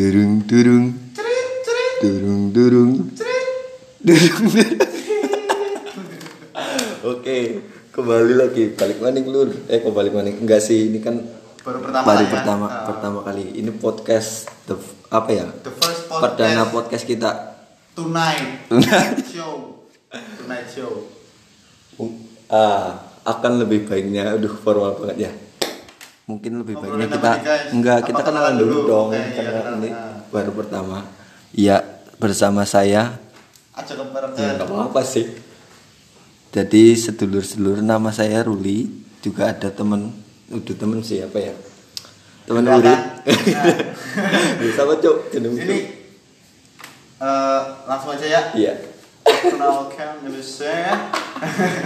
Durung durung durung durung durung Oke, kembali lagi balik maning lur. Eh kok balik maning? Enggak sih, ini kan baru pertama baru ya. pertama Ah. pertama kali. Ini podcast the apa ya? the first podcast Perdana podcast kita. tonight show tonight show Ah, akan lebih baiknya aduh formal banget ya. Mungkin lebih baiknya apa kita enggak Apa kita kenalan dulu, dulu? dong. Oke, iya, karena kenalan. ini Ah. baru pertama. Iya, bersama saya aja kebaran Ya apa-apa sih. Jadi sedulur-sedulur nama saya Ruli, juga ada temen, udah temen siapa ya? Temen Udah, urip. Bisa apa cok? Jeneng ini eh, langsung aja ya Iya. kenalkan nama saya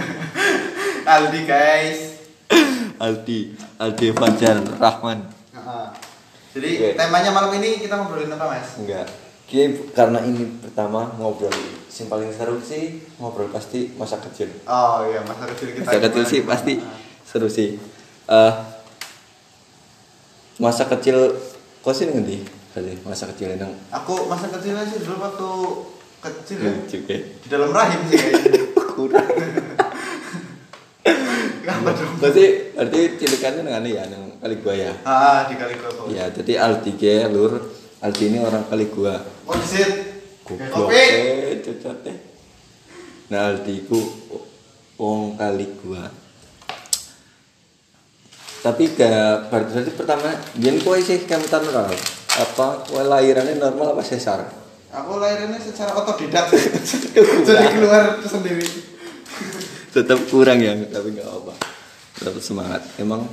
Aldi guys Aldi, Aldi Fajar Rahman. Ah. jadi Oke. temanya malam ini kita ngobrolin apa mas Enggak. Oke, karena ini pertama ngobrol yang paling seru sih ngobrol pasti masa kecil. oh iya masa kecil kita Masa kecil sih pasti seru sih. Eh masa kecil kau sih ngendi? Kali masa kecil nang aku masa kecil aja dulu waktu kecil ya di dalam rahim sih kayaknya kurang. Berarti berarti cilikannya dengan ya nang kali gua ya. ah di kali koko Ya, jadi Aldi ke lur. Aldi ini orang kali gua. oh di sini Kayak Goblok kopi eh teh. Nah, Aldi ku wong kali gua. Tapi gak berarti pertama yen kowe sih kamu normal. Apa kowe lahirannya normal apa sesar? aku lahirnya secara otodidak jadi keluar sendiri Tetap kurang ya, tapi nggak apa. Tetap semangat. Emang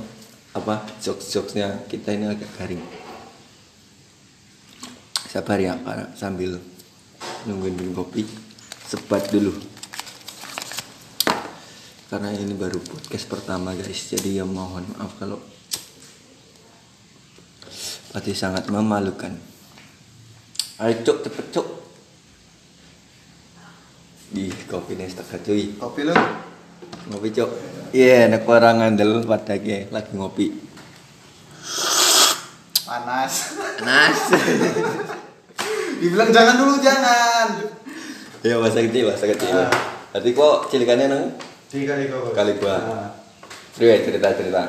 apa jokes-jokesnya kita ini agak garing. Sabar ya, karena sambil nungguin minum kopi, sebat dulu. Karena ini baru podcast pertama guys, jadi ya mohon maaf kalau pasti sangat memalukan. Ayo cok cepet cok. Ih, kopi setengah cuy. kopi lu Ngopi cok. Iya, nek orang ngandel padake lagi ngopi. panas Nas. dibilang jangan dulu jangan ya masa kecil, masa kecil. Ah. Tadi kok cilikannya nang di kali koko Kali gua. Ah. Cerita cerita.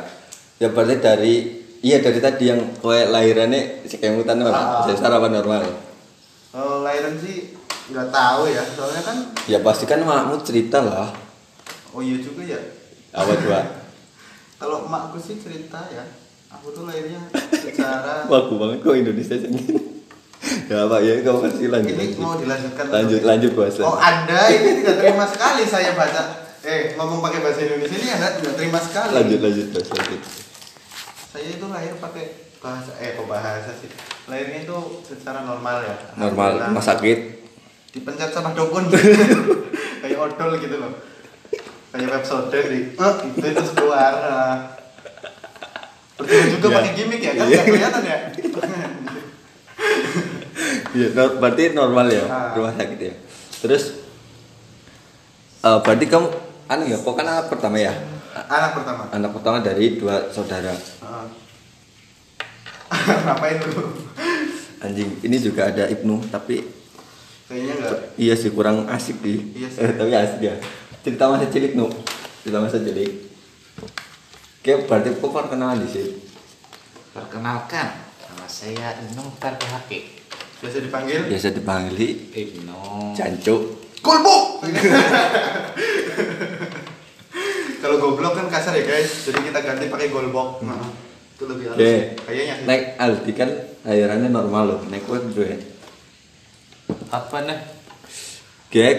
Ya berarti dari iya dari tadi yang kowe lahirannya si kemutan Ah. normal, sesar apa normal? kalau lahiran sih nggak tahu ya soalnya kan Ya pasti kan makmu cerita lah. Oh iya juga ya Apa coba? kalau emakku sih cerita ya aku tuh lahirnya secara Waku banget kok Indonesia sih. ya apa ya kamu kasih lanjut. ini mau dilanjutkan Lanjut dulu. lanjut bahasa. oh anda ini tidak terima sekali saya baca eh ngomong pakai bahasa Indonesia ini anda tidak terima sekali Lanjut lanjut bahasa lanjut. saya itu lahir pakai bahasa eh kok bahasa sih lahirnya itu secara normal ya Normal, rumah sakit. dipencet sama dukun kayak odol gitu loh kayak websode di eh, itu terus keluar nah. Percuma juga Ya. pakai gimmick ya kan nggak kelihatan ya Iya, no- berarti normal ya Ah. rumah sakit ya. Terus eh, berarti kamu anu ya, kok kan anak pertama ya? anak pertama Anak pertama dari dua saudara. Ah. ngapain dulu Anjing, ini juga ada Ibnu, tapi kayaknya enggak iya sih kurang asik sih. Iya sih. Eh, tapi asik ya. Cerita masa cilik nu. Cerita masa cilik. Kayak berarti kok kenal di sini. Perkenalkan, nama saya Inung Tarbahaki. biasa dipanggil Biasa dipanggil Ibnu. Jancuk. Golbok kalau goblok kan kasar ya guys jadi kita ganti pakai golbok nah, itu lebih halus Oke. kayaknya Naik Aldi kan lahirannya normal loh. Naik bro ya. Apa nih? Kayak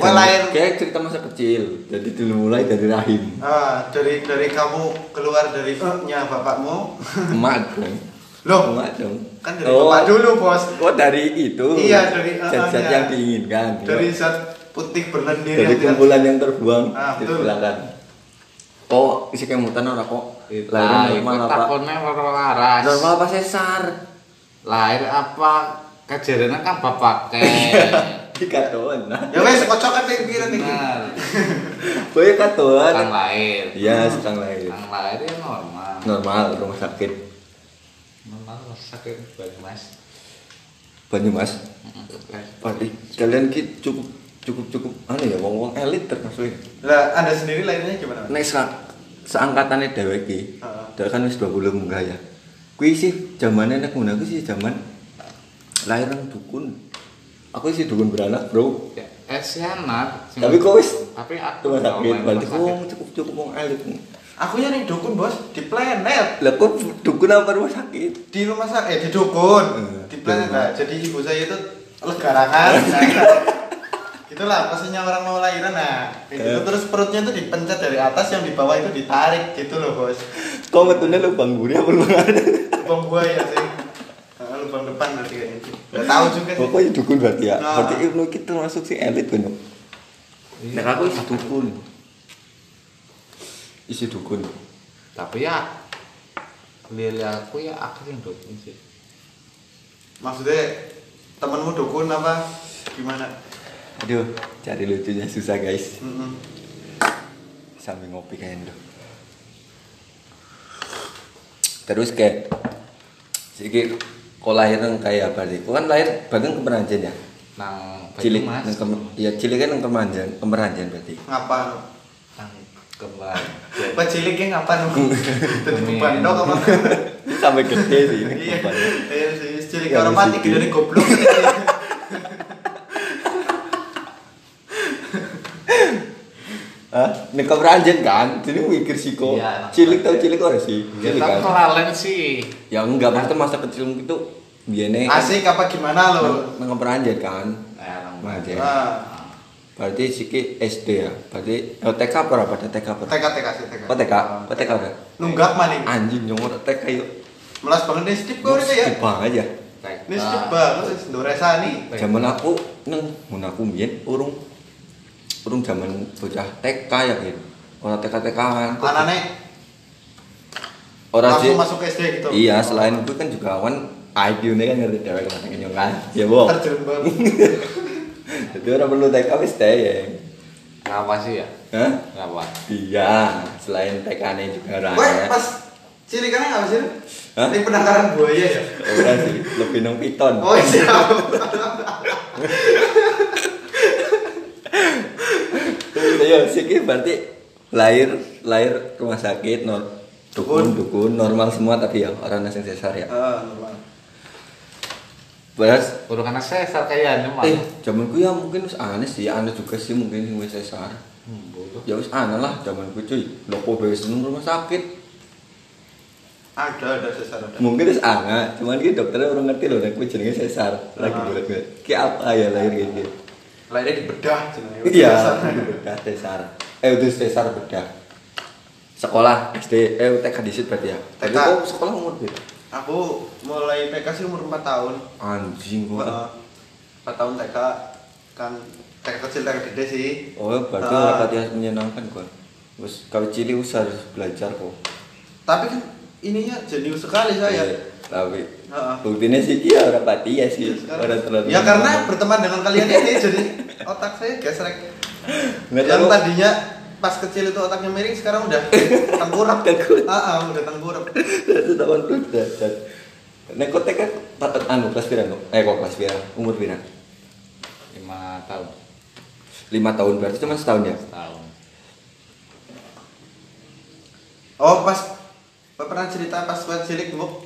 kayak cerita masa kecil. Jadi dulu mulai dari rahim. Ah, dari dari kamu keluar dari nya bapakmu. Emak dong. Loh, Emak dong. kan dari bapak dulu, Bos. Oh dari itu. Iya, dari zat-zat uh-uh-nya. yang diinginkan. Dari zat putih berlendir dari kumpulan yang terbuang Ah, di betul. belakang. Kok isi kemutan orang kok lahir normal apa? Waras. Normal apa sesar? Lahir apa? Kejadiannya kan bapak Nah. Ya wes kocok kan pikiran iki. Benar. Boy katoan. Kang lahir. Iya, sedang lahir. Kang lahir ya normal. Normal rumah sakit. Normal sakit banget mas. Banyumas Berarti kalian ki cukup cukup cukup aneh ya wong wong elit termasuk. Lah, Anda sendiri lahirnya gimana? nek sa seangkatannya dhewek ki kan wis 20 munggah ya kuwi sih zamane nek ngono kuwi sih zaman lahir nang dukun aku sih dukun beranak bro Ya, Esianat. tapi kok wis tapi aku rumah sakit berarti rumah kok cukup cukup wong elit Aku ya nih dukun bos di planet lah kok dukun apa rumah sakit di rumah sakit eh di dukun Hmm, di planet lah. Jadi ibu saya itu legarangan. Gitulah posisinya orang mau lahiran nah. Gitu. Eh. Terus perutnya itu dipencet dari atas yang di bawah itu ditarik gitu loh bos. kok metune lubang buri apa lubang ada Lubang buaya sih. Nah, lubang depan berarti kayaknya. Gak tahu juga sih. pokoknya dukun berarti ya Nah. berarti ilmu kita termasuk si elit kan nek aku isi dukun isi dukun Tapi ya Lili aku ya aku yang dukun sih. Maksudnya temenmu dukun apa? Gimana? aduh cari lucunya susah guys Mm-mm. sambil ngopi kayak itu terus kayak siki kok lahir nang kayak berarti kok kan lahir bareng kemeranjen ya Nang cilik nang kem, ya cilik kan nang kemeranjen kemeranjen berarti Ngapa? Nang kembali. Pak ciliknya ngapa nu? Jadi beban dong apa? sampai gede sih Iya, iya sih, cilik orang mati gede goblok. Hah? Nek kemeranjen kan, jadi mikir sih kok. Iya, cilik tau cilik kok sih. Ya Cilik kan. kelalen sih. Ya enggak, maksudnya masa kecilmu itu biene Asik apa gimana lo? nang kemeranjen kan. Eh, nang Kemeranjen. Ah, Berarti siki SD ya. Berarti oh, TK apa apa TK apa? TK TK sih TK. Oh TK, oh TK udah. Nunggak maning. Anjing nyomor TK yuk. Melas banget nih gue udah ya. Bang aja. Ini stip banget Doresa nih. Zaman aku neng mun aku mbiyen urung urung zaman bocah TK ya gitu. Ora TK TK-an. Anane Ora sih. langsung masuk SD gitu. Iya, selain itu kan juga awan IQ ini kan ngerti dewek kan nyong kan. Ya, Bo. Terjun banget. Jadi orang perlu TK wis teh. Ngapa sih ya? Hah? Ngapa? Iya, selain TK-nya juga ora. Weh, ya. pas cilikannya apa sih? Hah? Ini penangkaran buaya ya. Ora sih, lebih nang piton. Oh siap. Iya, sih ki berarti lahir lahir rumah sakit no, dukun dukun normal semua tapi ya orang nasi sesar ya. Ah, normal. Beras Udah karena sesar kayaknya mah. eh zamanku ya mungkin wis aneh sih, aneh juga sih mungkin wis sesar. Hmm. Ya wis aneh lah zamanku cuy. Lho kok wis seneng rumah sakit. Ada ada sesar ada. Mungkin wis aneh, cuman ki dokternya orang ngerti loh nek kuwi jenenge sesar. Lagi Ah. bulat-bulat. Ki apa ya lahir kayak gitu. Lahirnya di bedah jenenge. Iya, Sesar. bedah sesar. Eh itu sesar bedah. Sekolah SD, eh TK di situ berarti ya. Tapi TK. kok sekolah umur beda? Aku mulai TK sih umur 4 tahun. Anjing gua. Heeh. 4 tahun TK kan TK kecil TK gede sih. Oh, berarti Ah. rapati menyenangkan gua. Terus kalau cilik usah harus belajar kok. Tapi kan ininya jenius sekali saya. Eh, Tapi Heeh. buktinya sih dia rapati ya sih. Sekarang- Orang terlalu. Ya karena berteman dengan kalian ini jadi otak saya gesrek. Nggak yang tahu. tadinya pas kecil itu otaknya miring sekarang udah tengkurap. Ah, ah, udah tengkurap. Setahun tuh dasar. Nek kok TK pat- anu kelas pira no? Eh kok kelas pira? Umur pira? Lima tahun. Lima tahun berarti cuma setahun ya? Setahun. Oh, pas pernah cerita pas buat cilik bu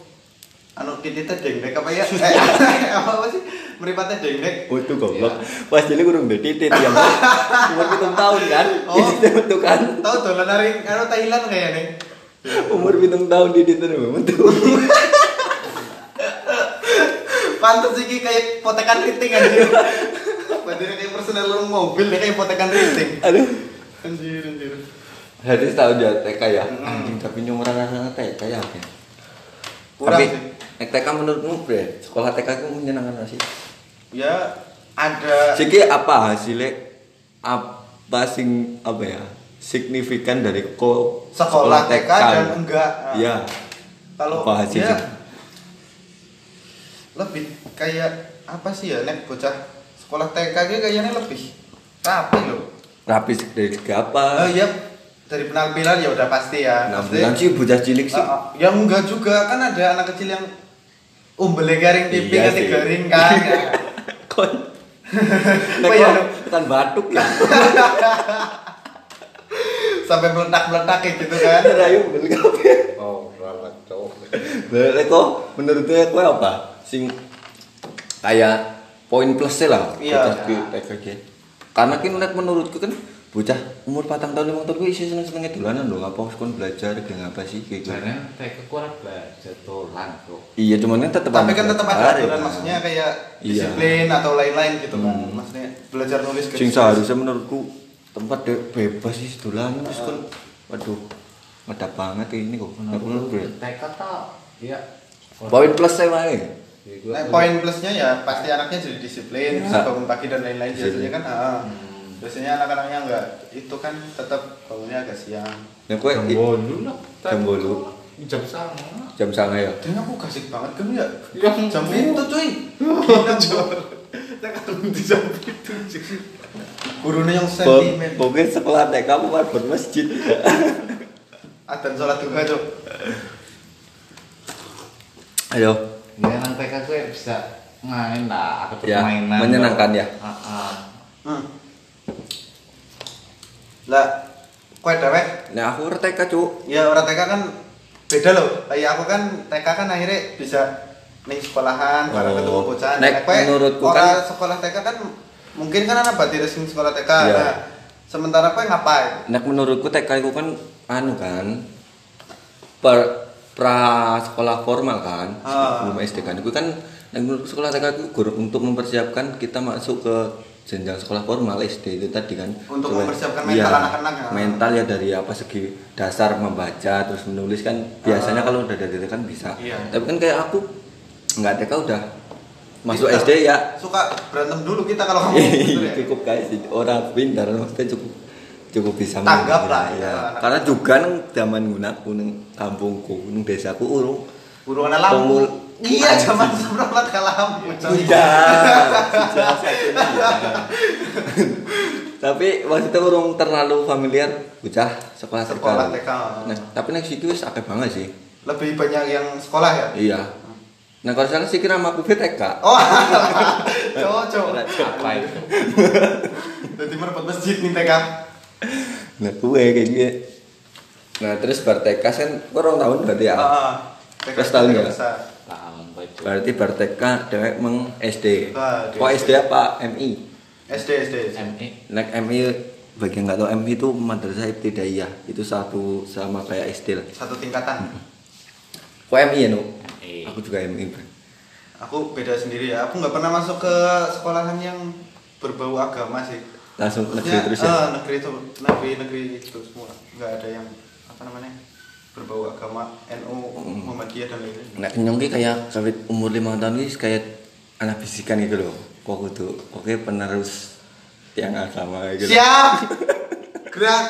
anu tititnya dengdek apa ya? Eh, apa, apa sih? Meripatnya dengdek. Oh itu goblok. Iya. Pas cilik urung ndek titit ya. Umur pitung tahun kan? Oh. Itu tuh kan. Tahu dolan nari anu Thailand kayak nih. Umur pitung tahun di titit betul. Pantes sih kayak potekan riting anjir. Badannya kayak personel mobil nih kayak potekan riting. Aduh. Anjir anjir. Jadi setahun ya TK ya. Anjing tapi nyumur anak-anak TK ya. ya? Kurang Tapi sih. Nek TK menurutmu bre, sekolah TK itu menyenangkan gak sih? Ya ada Siki apa hasilnya apa sing apa ya signifikan dari ko sekolah TK dan enggak. Nah, Iya. Kalau Apa hasilnya? ya, lebih kayak apa sih ya nek bocah sekolah TK dia kayaknya lebih rapi loh. Rapi dari apa? Oh iya dari penampilan ya udah pasti ya. Bulan sih bocah cilik sih. Ah. ya enggak juga kan ada anak kecil yang umbele garing pipi Iya kan sih. garing kan. Kon. Nek kok kan batuk ya. Sampai meletak-meletak kayak gitu kan. Rayu beli kabeh. Oh, ralat cowok. Lek kok menurutnya kowe apa? Sing kayak poin plusnya lah. Iya. TKG. Karena kan nek menurutku kan bocah umur patang tahun lima tahun gue isi seneng senengnya dolanan dong apa kon belajar dengan apa sih kayak gitu. TK ku ora belajar dolan kok. Iya cuman kan tetap Tapi kan tetap ada belajar, aturan kan. maksudnya kayak Iya. disiplin atau lain-lain gitu kan. Hmm. Maksudnya belajar nulis sing seharusnya menurutku tempat de- bebas sih dolanan terus kan waduh ngedak banget kayak ini kok. Menurut gue. TK tau ya Poin plus saya wae. Nah, poin plusnya ya pasti anaknya jadi disiplin, Iya. bisa bangun pagi dan lain-lain biasanya kan. ah. Hmm. Biasanya anak-anaknya enggak itu kan tetap bangunnya agak siang. Nek kowe jam i- bolu lah. Jam bolu. Jam sama. jam sanga ya. Dan aku kasih banget kan ya. Ya, Jam itu cuy. Bro. Tak ketemu di jam itu. Gurunya yang sentimen. Mungkin sekolah TK kamu kan buat masjid. Adzan sholat duha cok. Ayo. Ya nang TK gue bisa main lah, ada Ya, permainan. menyenangkan ya. Heeh. Hmm. Lah, kowe dewek Nah aku ora TK cuk. ya orang TK kan beda loh. Kayak aku kan TK kan akhirnya bisa ning sekolahan bareng Oh. ketemu bocah. Nek menurutku ora kan- sekolah TK kan mungkin kan anak berarti resmi sekolah TK. Iya. Nah, sementara kowe ngapain? Nek menurutku TK itu kan anu kan per pra sekolah formal kan Ah. sebelum SD kan itu kan nek menurutku sekolah TK itu guru untuk mempersiapkan kita masuk ke jenjang sekolah formal SD itu tadi kan Untuk Supaya- mempersiapkan iya, mental anak-anak ya. mental ya dari apa segi dasar membaca terus menulis kan biasanya kalau udah dari kan bisa. Iya. tapi kan kayak aku nggak TK udah masuk Pintar. SD ya Suka berantem dulu kita kalau kamu gitu ya. cukup guys orang pintar maksudnya cukup cukup bisa Tanggap lah, ya. ya, anak- karena juga nang zaman gunaku nang kampungku nang desaku urung Burung ada lampu. Iya, zaman sebelum ada lampu. coy. Sudah, tapi maksudnya urung terlalu familiar bocah sekolah TK. Sekolah TK. Nah, tapi nek situ wis akeh banget sih. Lebih banyak yang sekolah ya? Iya. Nah, kalau sana sih kira aku TK. Oh, cocok. Apa itu? Jadi merebut masjid nih TK. Nah, gue kayak gitu. Nah, terus bar TK kan kurang tahun berarti ya. Heeh. TK Terus tahun ya? Berarti bar TK dewek meng SD. Ah, Kok SD. SD apa? MI. SD SD. ME. Nek MI bagi yang nggak tahu MI itu madrasah ibtidaiyah. Itu satu sama kayak SD lah. Satu tingkatan. Kok MI ya, Nu? MI. Aku juga MI. Aku beda sendiri ya. Aku nggak pernah masuk ke sekolahan yang berbau agama sih. Langsung negeri terus ya. eh, negeri itu negeri negeri itu semua. Nggak ada yang apa namanya berbau agama NU. Muhammadiyah dan lain-lain. Nek kenyong ki kayak kawit umur lima tahun ki kayak anak bisikan gitu loh. Kok kudu oke penerus tiang agama gitu. Siap. Gerak.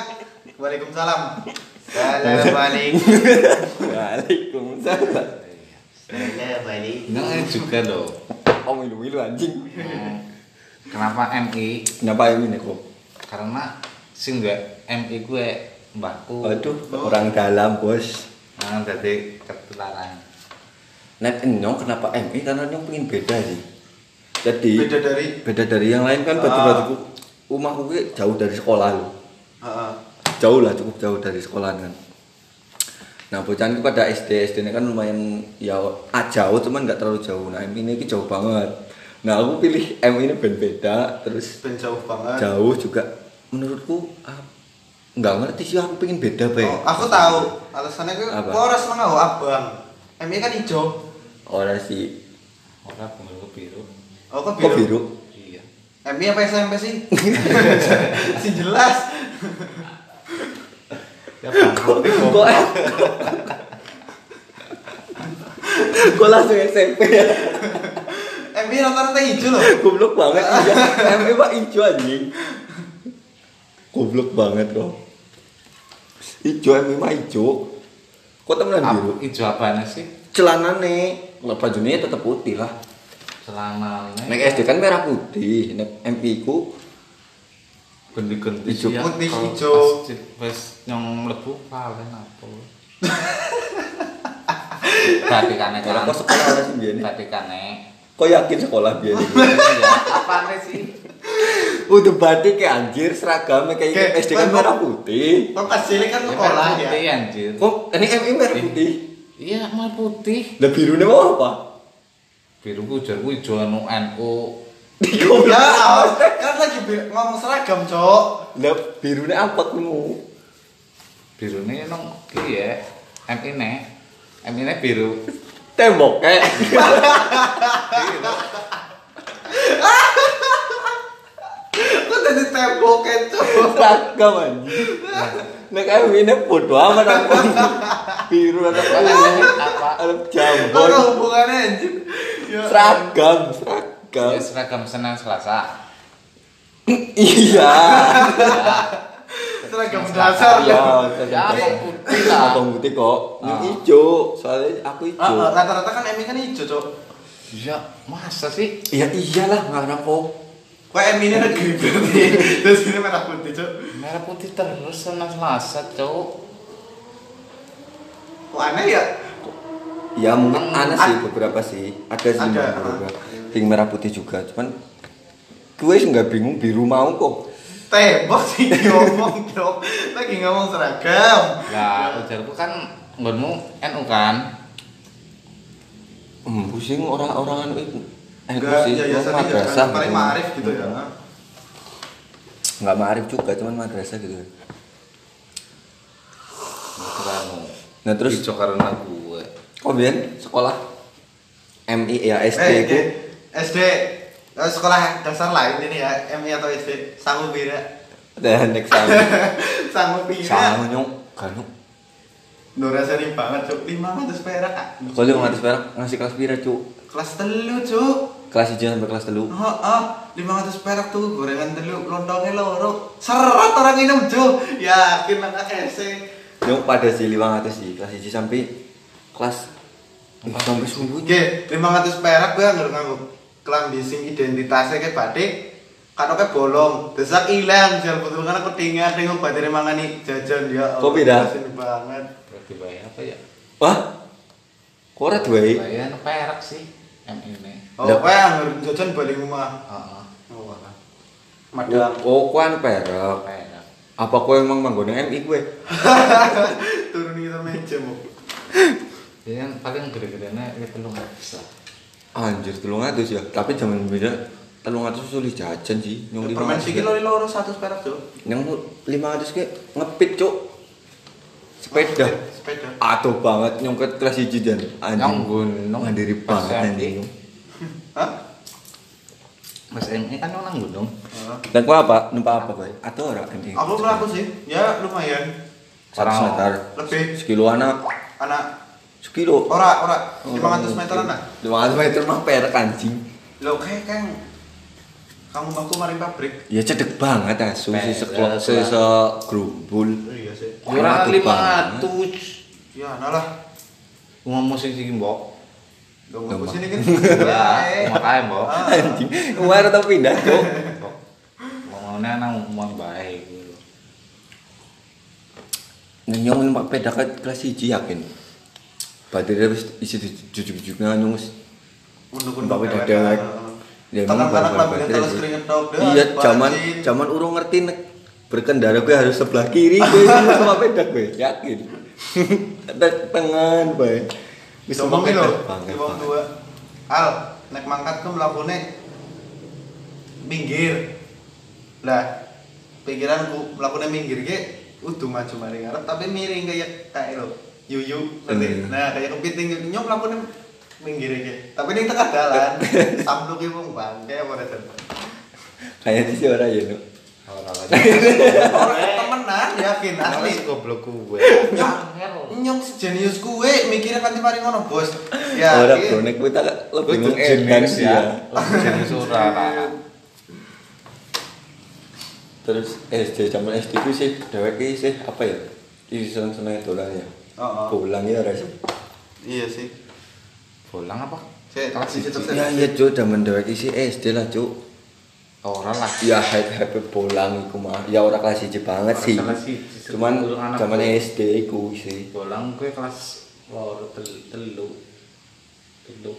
Waalaikumsalam. Assalamualaikum. Waalaikumsalam. Assalamualaikum. Enggak juga loh. Oh milu-milu anjing. Kenapa MI? Kenapa ini nih kok? Karena sing enggak MI gue mbahku. Waduh, orang dalam bos. Nah, jadi ketularan. Nek nyong kenapa MI karena nyong pengen beda sih. Jadi Beda dari beda dari yang lain kan batu Ah. batuku rumahku ki jauh dari sekolah loh. Heeh. Jauh lah cukup jauh dari sekolah kan. Nah bocah ini pada SD SD ini kan lumayan ya ah, jauh cuman nggak terlalu jauh. Nah MI ini ki jauh banget. Nah aku pilih MI ini ben beda terus ben jauh banget. jauh juga menurutku ah, nggak ngerti sih aku pengen beda be. Oh, aku tahu alasannya gue Apa? kok oh, abang. MI kan hijau. Orang sih Ora bunga biru. Oh, kok kok biru? biru. Iya. MI apa SMP sih? si jelas. Ya. Kok kok langsung SMP ya? MI rata-rata hijau loh. Goblok banget iya. MI pak hijau anjing. Goblok banget kok. Hijau MI mah hijau. Kok temenan biru? Apa hijau apaan sih? Celana nih, bajunya tetap putih lah. Celana Nek SD kan merah putih, nek MI ku ganti-ganti sih ya. Putih, di- Pas nyong mlebu paling apa? batikane Ora kan. kok sekolah sih biyen. Batikane. Kok yakin sekolah biyen? Iya, apane sih? Udah batik kayak anjir seragamnya kayak Kayak- SD kan merah putih. Kok cilik kan Ya, sekolah ya. putih anjir. Kok ini MI merah putih? Iya, merah putih. Lah birunya mau apa? Biru pujar ku ijo anu NU. Ya, kan lagi ngomong seragam, Cok. Lah birunya apa kamu? Biru ini nong ki ya. MI ne. MI ne biru. Tembok kayak Kok jadi tembok Cok? seragam anjir. Nek MI ini bodo amat aku. Biru Apa namanya? Apa? jambon. ada hubungannya anjir? Ya. Seragam, seragam. Ya seragam Senin Selasa. Iya. Seragam dasar. Iya, Ya, putih lah. Abang putih kok. Ah. hijau, soalnya aku Ah, hijau. ah, Rata-rata kan Emi kan hijau, Cok. Iya, masa sih? Ya iyalah, nggak kok. Kok Emi ini negeri berarti. Terus ini merah putih, Cok. Merah putih terus Senin Selasa, cowok. Kok aneh ya? Ya mungkin Hmm, aneh sih beberapa sih. Ada sih Ada, beberapa. ah. Pink merah putih juga, cuman gue sih nggak bingung biru mau kok. Tembok sih ngomong, Cok. Lagi ngomong seragam. Lah, ujarku kan nggonmu NU kan? Hmm, pusing orang-orang anu itu. Eh, Enggak, pusing, ya ya gua sering ya, madrasah kan paling gitu. marif gitu ya. Nggak marif juga, cuman madrasah gitu. Nah terus Ijo karena gue. kok Bian sekolah MI ya SD Eh, ku eh, SD eh, sekolah dasar lain ini ya, MI atau SD sanggup bira. dan next sama Sanggup bira. sama nyong kanu Nora sering banget, Cuk. 500 perak, Kak. kalau lu ngasih perak ngasih kelas pira cu Kelas telu, Cuk. Kelas hijau sampai kelas telu Oh, oh, 500 perak tuh gorengan telu, lontongnya loro. Seret orang minum, Cuk. Yakin anak SD. nyong pada sih lima ratus sih kelas hijau sampai kelas empat sampai sepuluh Oke, 500 perak gue nggak nganggo kelambi sing identitasnya kayak batik katoknya bolong desak hilang jual betul karena ketinggalan nengok batik mangani jajan ya Kok beda? kasian banget Berarti bayar apa ya? wah kok ora dua Bayar perak sih. MI ne. Oh kayak anggar jajan balik rumah. Heeh. oh madam oh anu perak? Perak. apa kau emang manggon MI gue turun itu meja mau Jadi kan paling gede-gedenya itu lu nggak bisa. anjir telung atus ya. Tapi zaman beda telung atus sulit jajan sih. Nyong lima permen ratus sikit lori loro satu perak tuh yang lima ratus ke ngepit cuk. Sepeda. Sepeda. Aduh banget nyong ke kelas hiji dan. Yang gunung. mandiri banget anjing. Hah Mas MI kan orang gunung. Oh. Dan kau apa? Numpak apa boy? Atau ora anjing? aku berapa sih ya lumayan Seratus Orang- meter. lebih Sekilo anak. anak Sekilo. ora ora 500 meter anak Lima ratus meter mah perak anjing. lo kayak kan kamu aku mari pabrik Ya cedek banget asu si lah. si grumbul. iya sih Kurang Aduh, lima ratus. ya nalah Ngomong musik sih mbok. Gak mau Gampang. sini kan Ya, makanya mbok. Anjing. Kemarin tau pindah cuk. Ngomongnya nang ngomong baik gitu. Nyong numpak peda ke kelas hiji yakin. Baterainya wis isi jujuk-jujuknya nyong wis Unduk-unduk dewek. Ya, Tangan memang kanak barang-barang lagunya baterai terus keringet Iya, zaman zaman urung ngerti nek berkendara gue harus sebelah kiri gue sama peda gue yakin. Tangan gue. Bisa Ngomong pakai gitu, peda banget. ngomong banget. dua. Al, naik mangkat ke melakukannya minggir. Lah, pikiranku melakukannya minggir ke udah maju mari ngarep tapi miring kayak kayak lo yuyu ngerti Hmm. nah kayak kepiting nyom melakukannya minggir ke tapi ini tengah jalan sampluk wong bangke apa Kayaknya sih orang ya, Nuk. Temenan yakin asli goblok gue. nyong sejenius kue mikirnya kan mari ngono bos ya Orang ki- bro, nek gue tak lebih sih ya. ya. Jenis ora. Terus SD zaman SD itu sih dewek ki sih apa ya? Isi seneng-seneng dolan ya. Oh, oh. Pulang ya ora sih. iya sih Bolang apa? Saya Kelas sisi siji. terus Ya iya cuk zaman dewek sih SD lah cuk. Ora lah. Ya hype hype pulang iku mah. Ya ora kelas 1 banget sih. Cuman zaman. SD iku sih. Bolang gue kelas loro tel- telu telu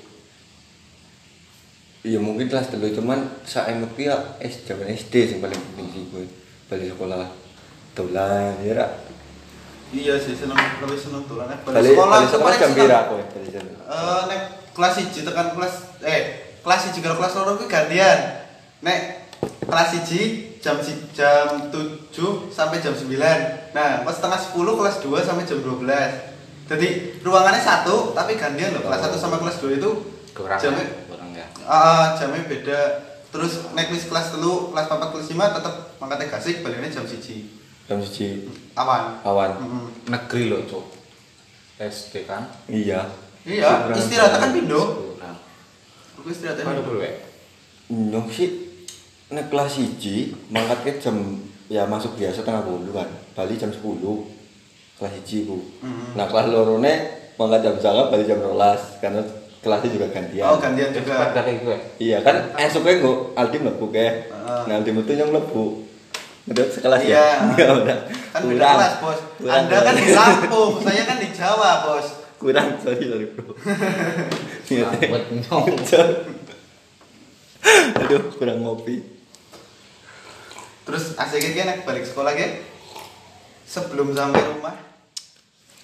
Iya mungkin kelas telu cuman saya emut ya S zaman SD sing paling penting sih gue balik sekolah dolan ya rak iya sih seneng lebih seneng tulan eh balik balik tuh sekolah paling jam pira kowe balik Eh, nek kelas 1 tekan kelas eh kelas 1 karo kelas 2 kuwi gantian. Nek kelas 1 jam si- jam 7 sampai jam 9. Nah, pas setengah 10 kelas 2 sampai jam 12. Jadi ruangannya satu tapi gantian loh. Kelas 1 sama kelas 2 itu kurang jamnya ya kurang ya ah, jamnya beda. Terus nek wis kelas 3, kelas 4, kelas 5 tetep mangkatnya gasik baliknya jam 1. jam siji Awan. awan Mm-mm. negeri loh cuk SD kan iya Iya, istirahat kan pindo. Aku istirahatnya pindo. sih nek kelas siji mangkatnya jam ya masuk biasa tengah bolu kan balik jam 10 kelas siji bu Mhm. nah kelas lorone mangkat jam sangat balik jam rolas karena kelasnya juga gantian Oh, gantian juga. dari gue Iya kan esoknya nggak Aldi mlebu ke. Nah Aldi itu yang mlebu. Udah sekelas Iya. ya. Ya udah. Kan beda kelas, Bos. Kurang, Anda kan di Lampung, saya kan di Jawa, Bos. kurang sorry sorry bro. Buat nyong Aduh kurang ngopi. Terus asiknya kan nek balik sekolah kan sebelum sampai rumah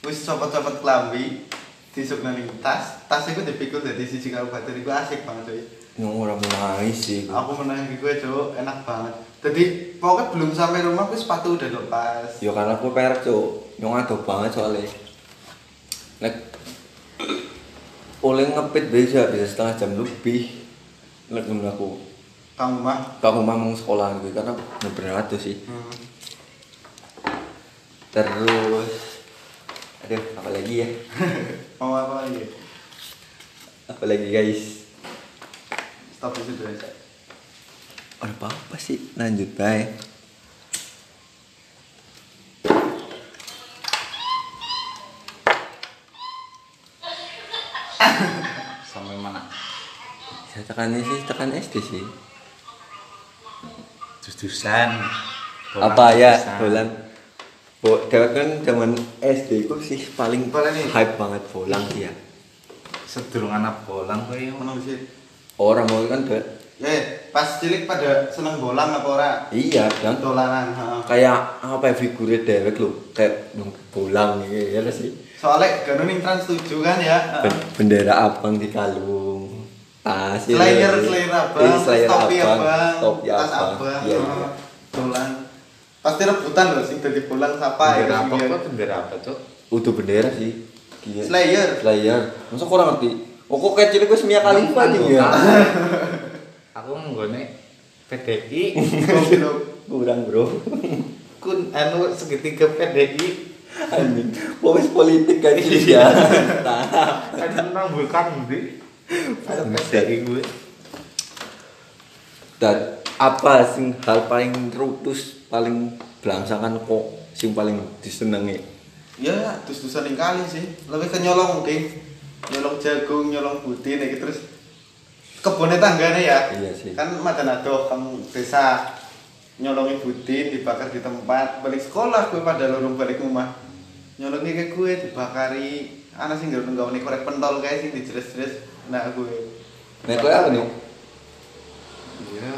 wis copot-copot klambi disuk nang tas, tas iku dipikul dadi siji kabupaten iku asik banget cuy. Yang orang menangis sih. Aku menang gue cuk, enak banget. Jadi pokoknya belum sampai rumah wis sepatu udah lepas. Ya karena aku perak cuk. Yang adoh banget soalnya. Nek oleh ngepit bisa bisa setengah jam lebih. Nek aku. Kamu mah. Kalau mau mau sekolah gitu karena bener aduh sih. Hmm. Terus aduh apa lagi ya? Mau apa lagi? Apa lagi guys? Stop di situ aja. Ada apa-apa sih? Lanjut baik. sampai mana Saya tekan ini sih, tekan SD sih. Dus-dusan apa ya? Bolan. Bo, dewek kan zaman SD ku sih paling nih. hype banget bolang sih ya. sedurung anak bolang kowe yo Menang sih. Orang mau kan Eh, pas cilik pada seneng bolang apa ora? iya dan Dolanan, heeh. kayak apa ya figurnya dewek lu kayak dong bolang gitu ya lah sih. Soalnya kan ning trans 7 kan ya. bendera abang di kalung tas ya, Slayer, ya. slayer abang, Iya, slayer topi abang, abang, topi tas abang. abang, Iya, iya. dolan. Pasti rebutan loh sing dadi bolang siapa ya. bendera apa kok bendera apa cuk Udah bendera sih. Iya. Slayer. Slayer. Masa kurang ngerti? Oh kok kecil gue semia kali nih ya? aku nggone PDI. Kurang bro. kun anu segitiga PDI Anjing. Fokus politik kan ya. kan nang vulkan ndi ada PDI gue Dan apa sing hal paling rutus paling belangsakan kok sing paling disenengi? Ya, dus-dusan yang kali sih. Lebih ke nyolong mungkin. Nyolong jagung, nyolong putih nih terus kebunnya tanggane ya. Iya sih. Kan madan adoh kamu desa nyolongi budin dibakar di tempat balik sekolah gue pada lorong balik rumah nyolongi ke gue dibakari anak sih nggak nggak korek pentol kayak sih dijelas-jelas nah gue Nek kowe apa nih? iya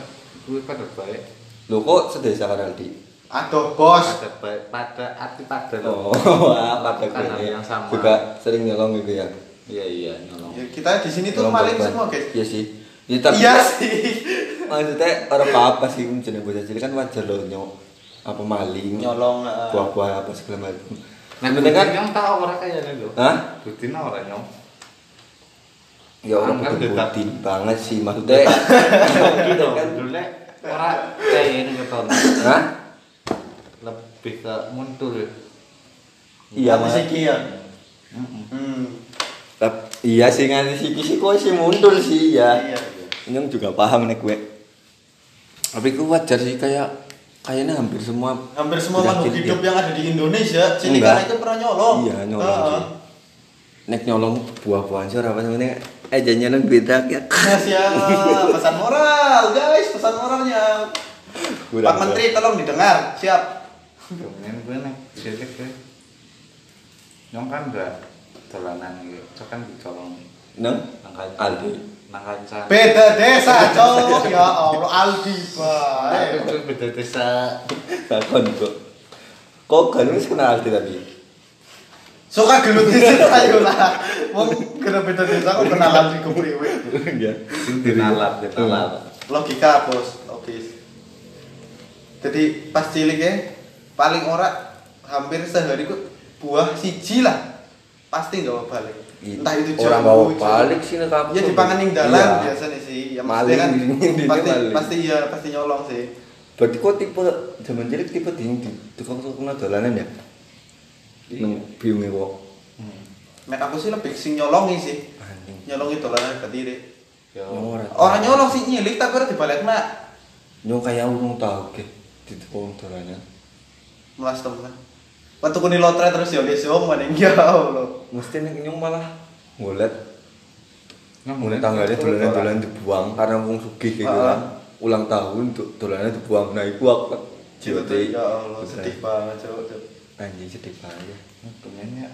gue pada baik Lo kok sedesa kan Aldi? aduh bos pada baik pada arti pada Oh, loh apa Kan gue nih? yang sama. Juga sering nyolong gitu ya. iya iya nyolong ya, kita di sini tuh Nyolong maling semua guys Iya sih. Ya tapi iya sih maksudnya orang apa apa sih jeneng bocah cilik kan wajar loh nyok apa maling nyolong eh, buah-buah apa segala macam nah Yang penting kan nyong tau orang kayaknya lo Hah? Budin orang nyong ya orang Kan dekat. budin banget sih maksudnya. Gitu. Kan dulu orang kayak ini gitu Hah? lebih ke muncul iya tapi mas. Sih ya Mm-mm. hmm. Iya sih nganti sih sih kok sih mundur sih ya iya iya. Nyong juga paham nih gue. Tapi gue wajar sih kayak kayaknya hampir semua hampir semua makhluk hidup yang ada di Indonesia cilik Enggak. kan itu pernah nyolong. Iya nyolong Heeh. sih nek nyolong buah-buahan sih apa sebenarnya eh jangan nyolong beda ya Ya siap, pesan moral guys, pesan moralnya. Pak Menteri tolong didengar, siap. Kemudian gue nih cilik gue nyong kan udah dolanan iki. Cok kan dicolong kancan. Aldi. Nang kancan. Beda desa, cowok ya Allah Aldi bae. Cok beda desa. Takon kok. Kok kan wis kenal Aldi tapi. Suka gelut dhisik ayo lah. Wong kena beda desa kok kenal Aldi kepriwe. Ya. Sing dinalat, dinalat. Logika, Bos, logis. Jadi pas cilik ya, paling ora hampir sehari ku buah siji lah. Pasti nggak bawa balik. Entah itu orang jambu, bawa balik sih nek Ya dipangan ning dalan biasanya sih. Ya Maling, kan pasti maling. pasti ya pasti nyolong sih. Berarti kok tipe zaman cilik tipe di di tukang tukang dolanan ya? Iya. Nang biunge kok. Hmm. Nek aku sih lebih sing nyolongi sih. Anjing. Nyolongi dolanan. Yo. Ora. Orang nyolong sih nyilik tapi ora dibalik nak. Nyong kaya urung tau ke di tukang dolanan. Melas temen. Waktu kuni lotre terus ya wis wong maning ya Allah. Mesti nek nyong malah ngulet Nang mulai tanggalnya dolanan-dolanan dibuang karena wong sugih gitu kan. Ulang tahun dolanan dibuang. Nah, iku aku Jiwa jiwete. ya Allah sedih banget cowok. Anjing sedih banget. Kemudian ya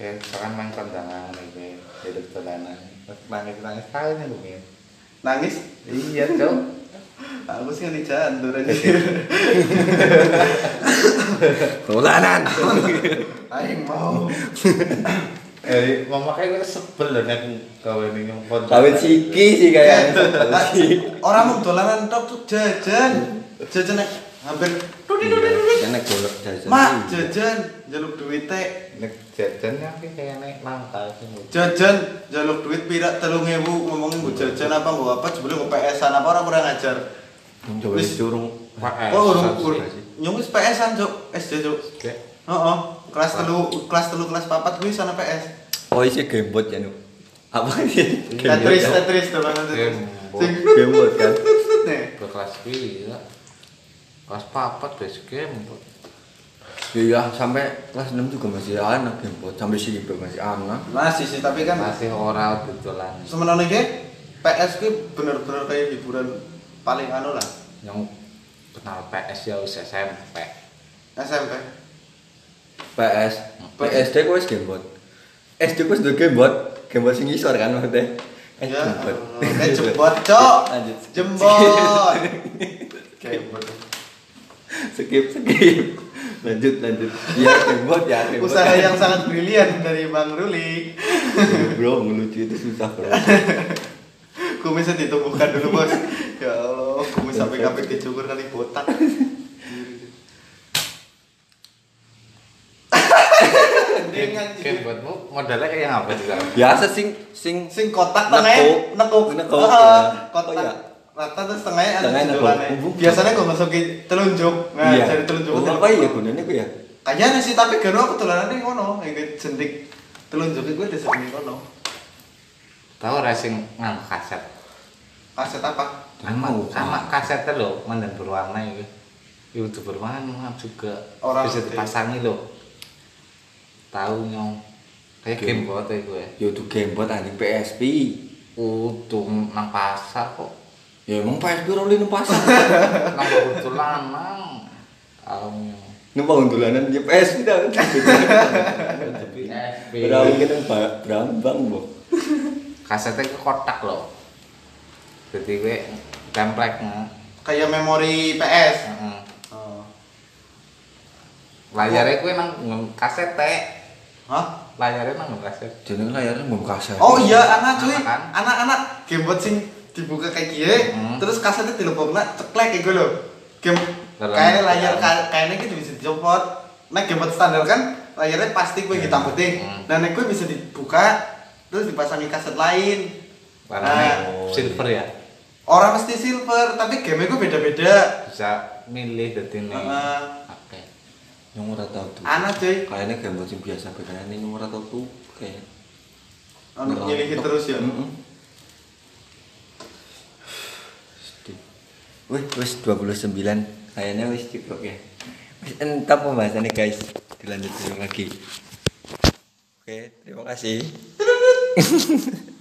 sekarang main kondangan iki hidup dolanan. Nangis nangis kali nih mungkin. Nangis? Iya, Cok. Aku sih ngene jandur anjir. Dolanan. Aing mau. Eh, mama kayak gue sebel loh nek kawin ini kondangan. Kawin siki sih kayak. Orang mau dolanan tok tuh jajan. Jajan nek hampir Kan nek golek jajan. Mak jajan jaluk duit teh. Nek jajan yang kayak nek langka sih. Jajan jaluk duit pira 3000 ngomongin gue jajan apa gue apa jebule gue PS-an apa orang kurang ajar. Coba Wis. durung PS. Oh, urung satu urung. sih. Nyung wis PS-an, Cuk. SD, Cuk. Oke. Heeh. Kelas telu, kelas telu, kelas papat gue sana PS. Oh isi gamebot ya nu. Apa sih? Tetris, Tetris dolanan Tetris. Gamebot. Kan. nih. Gue kelas papat base game. Iya sampai kelas 6 juga masih anak gamebot sampai sini juga masih anak. Masih sih, tapi kan Masih ora dodolan. semenone ge PS gue bener-bener kayak hiburan paling anu lah. Yang kenal PS ya wis SMP. SMP. PS. PSD ku wis gamebot. SD ku wis duwe gamebot. Gamebot sing isor kan maksudnya. Eh Ya. Allah. eh jembot, Cok. Lanjut. Jembot. Jembot. Skip skip. Lanjut lanjut. Iya gamebot ya gamebot. Usaha yang sangat brilian dari Bang Ruli. bro ngelucu itu susah bro. Kumisnya ditumbuhkan dulu, Bos. Ya Allah, kumis sampai kabeh dicukur kali botak. Dengan Game buatmu modalnya kayak apa sih? Biasa sing sing sing kotak Nekuk. tengahnya nekuk Nekuk, Ah, ya. kotak Oh, iya. Rata terus tengahnya ada jendolannya biasanya gue masukin telunjuk nah jadi telunjuk Oh, apa iya gunanya ku ya? kayaknya sih tapi gak aku tulanannya ngono yang gue jentik telunjuknya gue di sini ngono Tahu racing nang kaset. kaset apa Sama, sama kasetnya loh, mandan berwarna itu. Itu berwarna juga Orang bisa dipasangi loh. Tahu nyong. Kayak Game. game bot itu ya. Ya itu gamebot anjing PSP. Utung nang pasar kok. Ya emang PSP rolin nang pasar. Nang kebetulan nang. Tahu nyong. Numpang dolanan ya PSP dah. Berapa kita berambang, Bu. Kasetnya ke kotak loh. Jadi gue template-nya. kayak memori PS Heeh. oh. Layarnya gue nang kaset teh. Hah? Layarnya nang kaset. Jeneng layarnya ngom kaset. Oh iya anak cuy, Anak kan? anak-anak gamebot sing dibuka kayak gini, Hmm. terus kasetnya dilebokna ceklek kayak gue loh. Game kayaknya layar ka- kayaknya gitu bisa dicopot. Nah gamebot standar kan layarnya pasti gue hitam putih. Hmm. Nah nek gue bisa dibuka terus dipasangi kaset lain. Warnanya Nah. silver ya. Orang mesti silver, tapi game gue beda-beda. Bisa milih detik. Oke. Nyong ora tau tuh. Anak cuy, Kayaknya sing biasa bedanya ini nyong ora tau tuh kayak. anu nyelihin terus ya. Wih, wis 29. Kayaknya wis cukup ya. Wis entah pembahasannya guys. Dilanjut lagi. Oke, terima kasih.